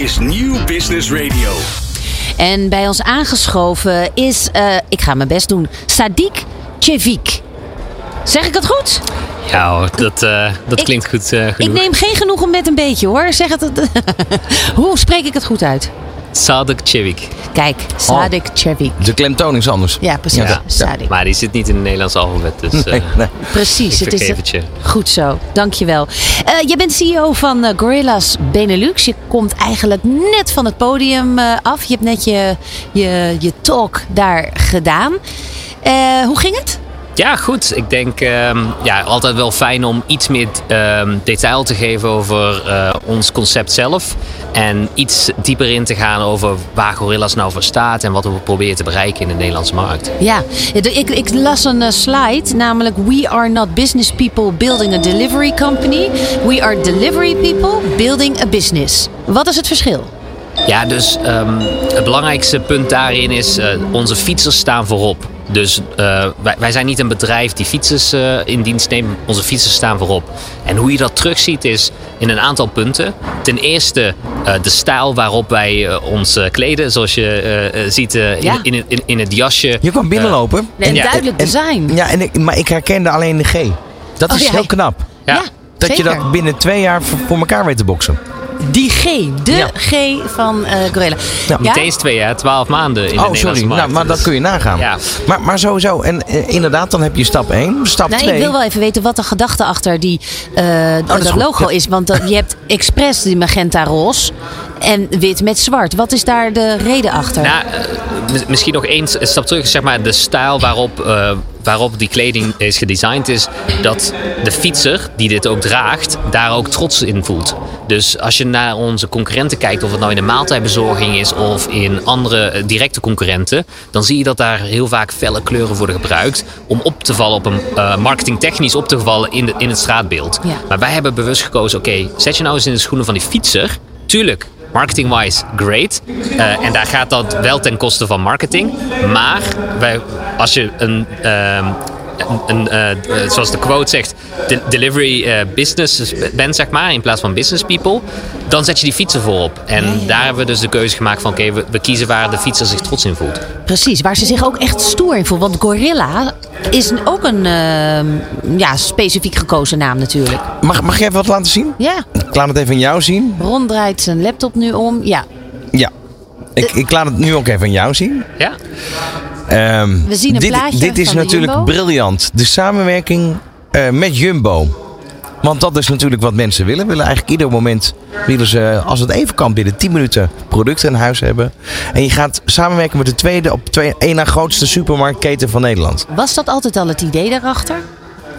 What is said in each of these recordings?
is Nieuw Business Radio. En bij ons aangeschoven is, eh, ik ga mijn best doen, Sadiq Cevik. Zeg ik het goed? Ja hoor, dat, eh, dat Ik- klinkt goed eh Ik genoeg. neem geen genoegen met een beetje hoor. Zeg het. Hoe spreek ik het goed uit? Sadek Cevik. Kijk, Sadiq Cevik. De klemtoon is anders. Ja, precies. Ja. Maar die zit niet in het Nederlands alfabet, dus eh, Nee, nee. Precies. ik Het is het je. Goed zo, dankjewel. Eh je bent CEO van eh, Gorillas Benelux. Je komt eigenlijk net van het podium eh, af. Je hebt net je, je, je talk daar gedaan. Eh, hoe ging het? Ja, goed. Ik denk ehm, ja, altijd wel fijn om iets meer ehm, detail te geven over eh, ons concept zelf. En iets dieper in te gaan over waar Gorillas nou voor staat en wat we proberen te bereiken in de Nederlandse markt. Ja, ik, ik las een eh, slide, namelijk We are not business people building a delivery company. We are delivery people building a business. Wat is het verschil? Ja, dus ehm, het belangrijkste punt daarin is, eh, onze fietsers staan voorop. Dus eh, wij, wij zijn niet een bedrijf die fietsers eh, in dienst neemt. Onze fietsers staan voorop. En hoe je dat terugziet is in een aantal punten. Ten eerste eh, de stijl waarop wij ons kleden. Zoals je ziet eh, in, Ja. in, in, in het jasje. Je kwam binnenlopen. Ja, duidelijk en- design. Ja, en ik, maar ik herkende alleen de G. Dat Oh, is ja. heel knap. Ja. ja, Dat je dat binnen twee jaar voor, voor elkaar weet te boksen. Die G, de Ja. G van eh Gorilla. Ja. Niet eens twee jaar, twaalf maanden in de oh, sorry. markt. Nou, maar dat kun je nagaan. Ja. Maar, maar sowieso. En eh, inderdaad, dan heb je stap 1. Stap Nou, 2. ik wil wel even weten wat de gedachte achter die, eh, dat, is goed, logo ja. is. Want dat- je hebt expres die magenta roze en wit met zwart. Wat is daar de reden achter? Nou, eh, mis- misschien nog eens een stap terug. Zeg maar, de stijl waarop, eh, waarop die kleding is gedesigned is dat de fietser die dit ook draagt, daar ook trots in voelt. Dus als je naar onze concurrenten kijkt, of het nou in de maaltijdbezorging is of in andere eh, directe concurrenten, dan zie je dat daar heel vaak felle kleuren worden gebruikt om op te vallen op een eh, marketingtechnisch op te vallen in, de, in het straatbeeld. Ja. Maar wij hebben bewust gekozen, oké, zet je nou eens in de schoenen van die fietser. Tuurlijk, marketing-wise great. Eh, en daar gaat dat wel ten koste van marketing. Maar als je een, ehm, een, een, eh, eh, zoals de quote zegt, de- delivery eh, business bent, zeg maar, in plaats van business people, dan zet je die fietser voorop. En daar hebben we dus de keuze gemaakt van, oké, we, we kiezen waar de fietser zich trots in voelt. Precies, waar ze zich ook echt stoer in voelt. Want Gorilla is ook een ehm, ja, specifiek gekozen naam natuurlijk. Mag, mag jij even wat laten zien? Ja, Ik laat het even aan jou zien. Ron draait zijn laptop nu om. Ja, Ja. Ik, ik laat het nu ook even aan jou zien. Ja? Ehm, We zien een dit, plaatje Dit is natuurlijk Jumbo. briljant. De samenwerking eh, met Jumbo. Want dat is natuurlijk wat mensen willen. Willen eigenlijk ieder moment, willen ze, als het even kan, binnen 10 minuten producten in huis hebben. En je gaat samenwerken met de tweede op twee, één na grootste supermarktketen van Nederland. was dat altijd al het idee daarachter?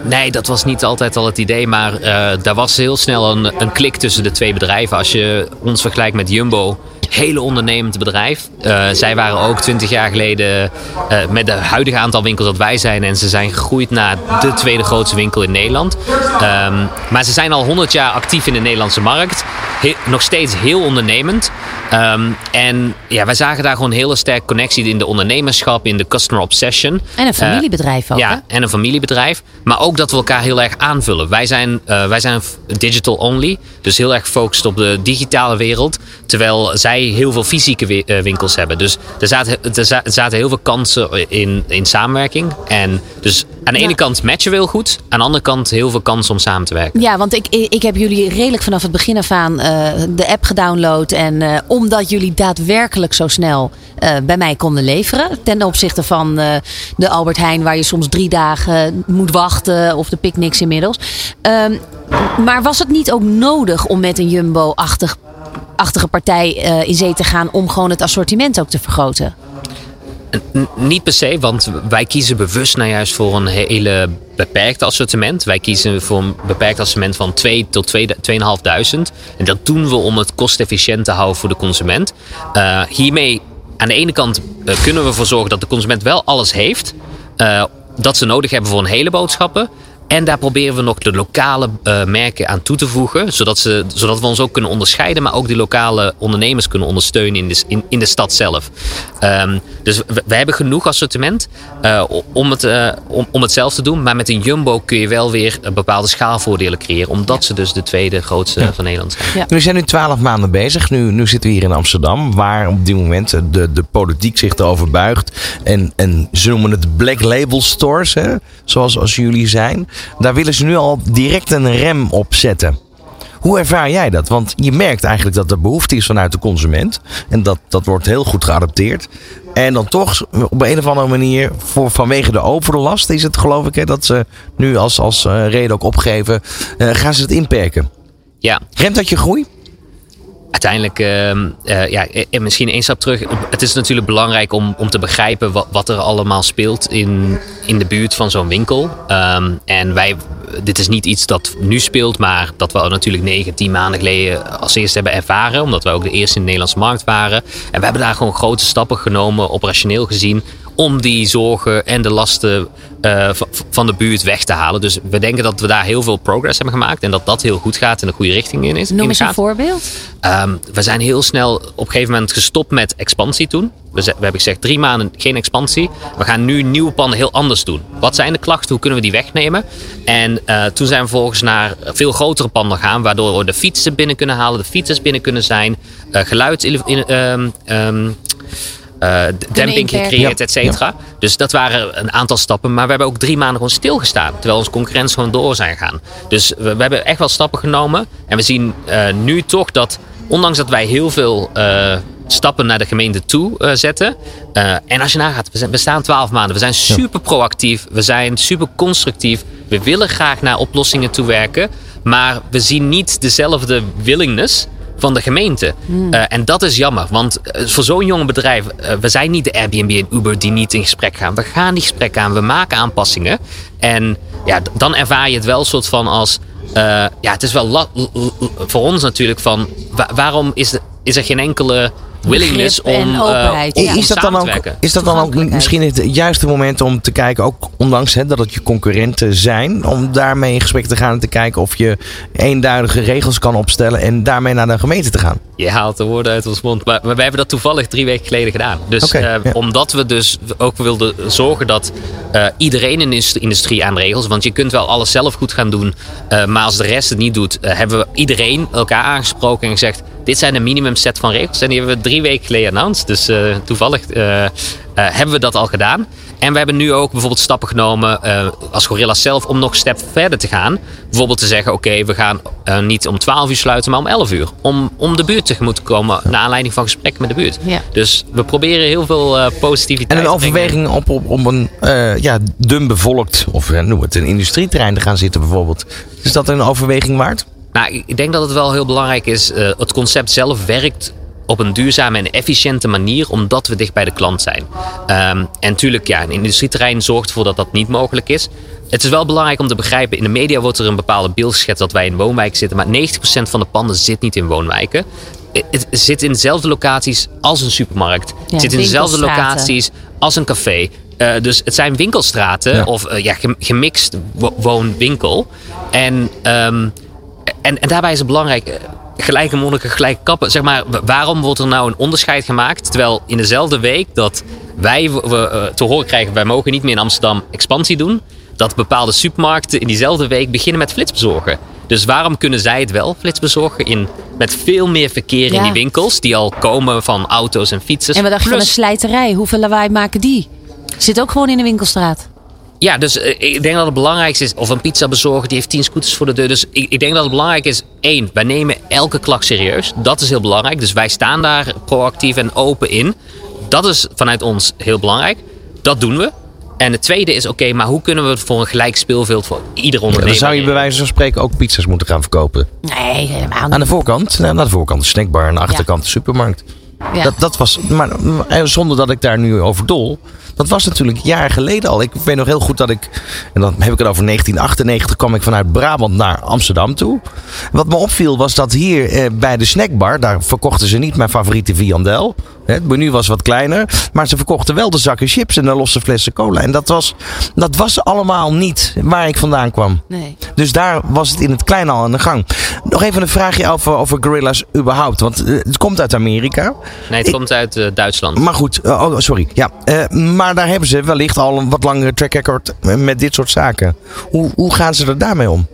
Nee, dat was niet altijd al het idee, maar eh, daar was heel snel een, een klik tussen de twee bedrijven. Als je ons vergelijkt met Jumbo, hele ondernemend bedrijf. Eh, zij waren ook 20 jaar geleden eh, met het huidige aantal winkels dat wij zijn. En ze zijn gegroeid naar de tweede grootste winkel in Nederland. Ehm, maar ze zijn al 100 jaar actief in de Nederlandse markt. He- nog steeds heel ondernemend. Ehm, en ja, wij zagen daar gewoon een hele sterke connectie in de ondernemerschap, in de customer obsession. En een familiebedrijf ook, Ja, hè? en een familiebedrijf. Maar ook dat we elkaar heel erg aanvullen. Wij zijn, eh, wij zijn digital only. Dus heel erg gefocust op de digitale wereld. Terwijl zij heel veel fysieke eh, winkels hebben. Dus er zaten, za- er zaten heel veel kansen in, in samenwerking. En dus aan de Ja. ene kant matchen we heel goed. Aan de andere kant heel veel kansen om samen te werken. Ja, want ik, ik heb jullie redelijk vanaf het begin af aan eh, de app gedownload. En eh, omdat jullie daadwerkelijk zo snel eh, bij mij konden leveren. Ten opzichte van de Albert Heijn, waar je soms drie dagen moet wachten. Of de picknicks inmiddels. Ehm, maar was het niet ook nodig om met een Jumbo-achtig achtige partij in zee te gaan om gewoon het assortiment ook te vergroten? Niet per se, want wij kiezen bewust nou juist voor een hele beperkt assortiment. Wij kiezen voor een beperkt assortiment van 2 tot 2 2.500. En dat doen we om het kostefficiënt te houden voor de consument. Eh, hiermee, aan de ene kant eh, kunnen we ervoor zorgen dat de consument wel alles heeft. eh, dat ze nodig hebben voor een hele boodschappen. En daar proberen we nog de lokale uh, merken aan toe te voegen. Zodat, ze, zodat we ons ook kunnen onderscheiden. Maar ook die lokale ondernemers kunnen ondersteunen in de, in, in de stad zelf. Um, dus we, we, hebben genoeg assortiment uh, om, het, uh, om, om het zelf te doen. Maar met een Jumbo kun je wel weer bepaalde schaalvoordelen creëren. Omdat ze dus de tweede grootste ja. van Nederland zijn. Ja. We zijn nu twaalf maanden bezig. Nu, nu zitten we hier in Amsterdam. Waar op dit moment de, de politiek zich erover buigt. En, en ze noemen het black label stores. Hè? Zoals als jullie zijn. Daar willen ze nu al direct een rem op zetten. Hoe ervaar jij dat? Want je merkt eigenlijk dat er behoefte is vanuit de consument. En dat, dat wordt heel goed geadapteerd. En dan toch op een of andere manier, voor, vanwege de overlast is het geloof ik, hè, dat ze nu als, als uh, reden ook opgeven, uh, gaan ze het inperken. Ja. Remt dat je groei? Uiteindelijk, uh, uh, ja, misschien één stap terug. Het is natuurlijk belangrijk om, om te begrijpen wat, wat er allemaal speelt in, in de buurt van zo'n winkel. Um, en wij, dit is niet iets dat nu speelt, maar dat we natuurlijk negen, tien maanden geleden als eerste hebben ervaren. Omdat wij ook de eerste in de Nederlandse markt waren. En we hebben daar gewoon grote stappen genomen, operationeel gezien om die zorgen en de lasten uh, van de buurt weg te halen. Dus we denken dat we daar heel veel progress hebben gemaakt en dat dat heel goed gaat en de goede richting in is. Noem eens een voorbeeld. Um, we zijn heel snel op een gegeven moment gestopt met expansie toen. We, we hebben gezegd drie maanden geen expansie. We gaan nu nieuwe panden heel anders doen. Wat zijn de klachten? Hoe kunnen we die wegnemen? En uh, toen zijn we vervolgens naar veel grotere panden gaan, waardoor we de fietsen binnen kunnen halen, de fietsers binnen kunnen zijn, uh, geluid. In, um, um, uh, demping gecreëerd, et cetera. Dus dat waren een aantal stappen. Maar we hebben ook drie maanden gewoon stilgestaan. Terwijl onze concurrenten gewoon door zijn gegaan. Dus we, we hebben echt wel stappen genomen. En we zien uh, nu toch dat, ondanks dat wij heel veel uh, stappen naar de gemeente toe zetten. en als je nagaat, we, zijn, we staan twaalf maanden. We zijn super proactief. We zijn super constructief. We willen graag naar oplossingen toe werken. Maar we zien niet dezelfde willingness van de gemeente. Mm. Uh, en dat is jammer, want voor zo'n jong bedrijf, uh, we zijn niet de Airbnb en Uber die niet in gesprek gaan. We gaan die gesprekken aan, we maken aanpassingen. En ja, dan ervaar je het wel soort van als. Uh, ja, het is wel voor ons natuurlijk van wa waarom is, is er geen enkele willingness om, uh, ja. is dat dan ook, Is dat dan ook misschien het juiste moment om te kijken, ook ondanks hè, dat het je concurrenten zijn, om daarmee in gesprek te gaan en te kijken of je eenduidige regels kan opstellen en daarmee naar de gemeente te gaan? Je haalt de woorden uit ons mond, maar, maar wij hebben dat toevallig drie weken geleden gedaan. Dus okay, uh, ja. omdat we dus ook wilden zorgen dat uh, iedereen in de industrie aan regels, want je kunt wel alles zelf goed gaan doen, maar als de rest het niet doet, hebben we iedereen elkaar aangesproken en gezegd, dit zijn de minimum set van regels en die hebben we drie weken geleden announced. Dus uh, toevallig uh, uh, hebben we dat al gedaan. En we hebben nu ook bijvoorbeeld stappen genomen als Gorilla zelf om nog een stap verder te gaan. Bijvoorbeeld te zeggen, oké, okay, we gaan niet om 12 uur sluiten, maar om 11 uur. Om, om de buurt tegemoet te komen naar aanleiding van gesprekken met de buurt. Ja. Dus we proberen heel veel positiviteit En een overweging op, op, om een ja, dun bevolkt, of noem het een industrieterrein te gaan zitten bijvoorbeeld. Is dat een overweging waard? Nou, ik denk dat het wel heel belangrijk is. Uh, het concept zelf werkt op een duurzame en efficiënte manier, omdat we dicht bij de klant zijn. Um, en natuurlijk, ja, een industrieterrein zorgt ervoor dat dat niet mogelijk is. Het is wel belangrijk om te begrijpen, in de media wordt er een bepaalde beeld geschetst dat wij in woonwijken zitten, maar 90% van de panden zit niet in woonwijken. Het zit in dezelfde locaties als een supermarkt. Ja, het zit in dezelfde locaties als een café. Uh, dus het zijn winkelstraten ja. of uh, ja, gemixt woon-winkel. En um, en, en daarbij is het belangrijk, gelijke monniken, gelijke kappen. Zeg maar, waarom wordt er nou een onderscheid gemaakt? Terwijl in dezelfde week dat wij we, te horen krijgen, wij mogen niet meer in Amsterdam expansie doen. Dat bepaalde supermarkten in diezelfde week beginnen met flitsbezorgen. Dus waarom kunnen zij het wel flitsbezorgen in, met veel meer verkeer ja. in die winkels die al komen van auto's en fietsers? En wat dacht je van een slijterij? Hoeveel lawaai maken die? Zit ook gewoon in de winkelstraat. Ja, dus uh, ik denk dat het belangrijkste is, of een pizza bezorgen, die heeft 10 scooters voor de deur. Dus ik, ik, denk dat het belangrijk is, één, wij nemen elke klacht serieus. Dat is heel belangrijk. Dus wij staan daar proactief en open in. Dat is vanuit ons heel belangrijk. Dat doen we. En het tweede is, oké, okay, maar hoe kunnen we het voor een gelijk speelveld voor ieder ondernemer... Ja, dan zou je bij wijze van spreken ook pizza's moeten gaan verkopen. Nee, helemaal niet. Aan de voorkant, aan de voorkant de snackbar, aan de achterkant ja. de supermarkt. Ja. Dat, dat was, maar zonder dat ik daar nu over dol, Dat was natuurlijk jaren geleden al. Ik weet nog heel goed dat ik, en dan heb ik het over 1998, kwam ik vanuit Brabant naar Amsterdam toe. Wat me opviel was dat hier eh, bij de snackbar, daar verkochten ze niet mijn favoriete viandel. Het menu was wat kleiner, maar ze verkochten wel de zakken chips en de losse flessen cola. En dat was, dat was allemaal niet waar ik vandaan kwam. Nee. Dus daar was het in het klein al aan de gang. Nog even een vraagje over, over Gorilla's überhaupt. Want eh, het komt uit Amerika. Nee, het Ik- komt uit eh, Duitsland. Maar goed, eh, oh, sorry. Ja, maar daar hebben ze wellicht al een wat langere track record met dit soort zaken. Hoe, hoe gaan ze er daarmee om?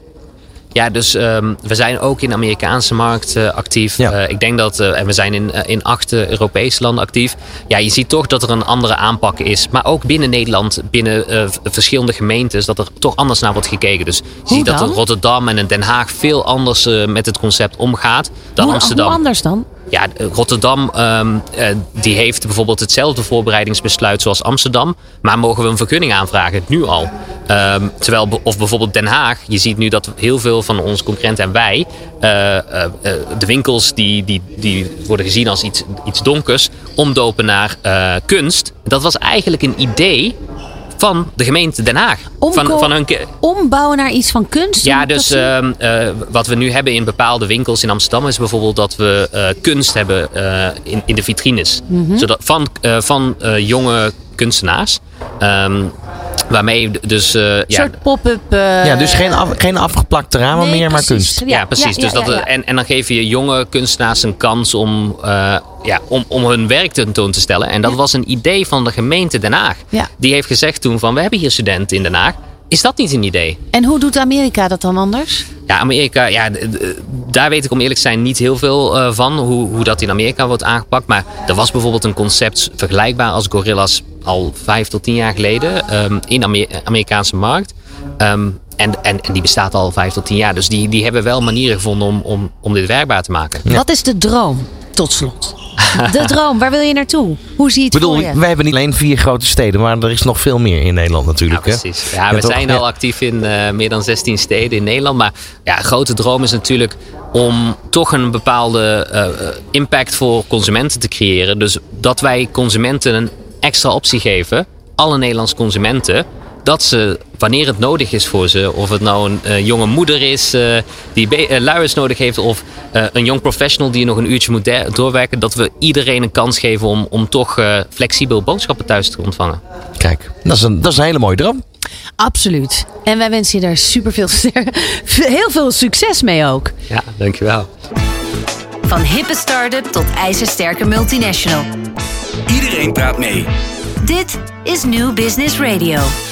Ja, dus ehm, we zijn ook in de Amerikaanse markt eh, actief. Ja. Eh, ik denk dat, eh, en we zijn in, in acht Europese landen actief. Ja, je ziet toch dat er een andere aanpak is. Maar ook binnen Nederland, binnen verschillende gemeentes, dat er toch anders naar wordt gekeken. Dus je Hoe ziet dat in Rotterdam en in Den Haag veel anders met het concept omgaat dan hoe, Amsterdam. hoe anders dan? Ja, Rotterdam ehm, eh, die heeft bijvoorbeeld hetzelfde voorbereidingsbesluit zoals Amsterdam. Maar mogen we een vergunning aanvragen? Nu al. Ehm, terwijl, of bijvoorbeeld Den Haag. Je ziet nu dat heel veel van onze concurrenten en wij. eh, eh, de winkels die, die, die worden gezien als iets, iets donkers. Omdopen naar kunst. Dat was eigenlijk een idee van de gemeente Den Haag. Van, van hun, Ombouwen naar iets van kunst? ja, dus ehm, eh, wat we nu hebben in bepaalde winkels in Amsterdam is bijvoorbeeld dat we eh, kunst hebben eh, in, in de vitrines. Mhm. Zodat, van van jonge kunstenaars. Ehm, waarmee dus. eh, Een ja, soort pop-up. eh, ja, dus geen, af, geen afgeplakte ramen nee, meer, maar kunst. ja, precies. ja, dus dat, ja, eh, ja. En, en dan geef je jonge kunstenaars een kans om, eh, ja, om, om hun werk tentoon te stellen. En dat Ja. was een idee van de gemeente Den Haag. Ja. Die heeft gezegd toen van we hebben hier studenten in Den Haag. Is dat niet een idee? En hoe doet Amerika dat dan anders? Ja, Amerika, ja, daar weet ik om eerlijk te zijn niet heel veel eh, van. Hoe, hoe dat in Amerika wordt aangepakt. Maar er was bijvoorbeeld een concept vergelijkbaar als Gorillas al vijf tot tien jaar geleden ehm, in de Amer- Amerikaanse markt. Ehm, en, en, en die bestaat al vijf tot tien jaar. Dus die, die hebben wel manieren gevonden om, om, om dit werkbaar te maken. Wat is de droom, tot slot? De droom, waar wil je naartoe? Hoe zie je Ik het bedoel, voor je? wij hebben niet alleen vier grote steden, maar er is nog veel meer in Nederland Ja, natuurlijk. hè? precies. Ja, we toch? zijn Ja. al actief in eh, meer dan 16 steden in Nederland. Maar ja, grote droom is natuurlijk om toch een bepaalde eh, eh, impact voor consumenten te creëren. Dus dat wij consumenten een extra optie geven, alle Nederlandse consumenten. Dat ze, wanneer het nodig is voor ze, of het nou een eh, jonge moeder is eh, die eh, luiers nodig heeft, of eh, een jong professional die nog een uurtje moet doorwerken, dat we iedereen een kans geven om, om toch eh, flexibel boodschappen thuis te ontvangen. Kijk, dat is, een, dat is een hele mooie droom. Absoluut. En wij wensen je daar super veel, heel veel succes mee ook. Ja, dankjewel. Van hippe start-up tot ijzersterke multinational. Iedereen praat mee. Dit is New Business Radio.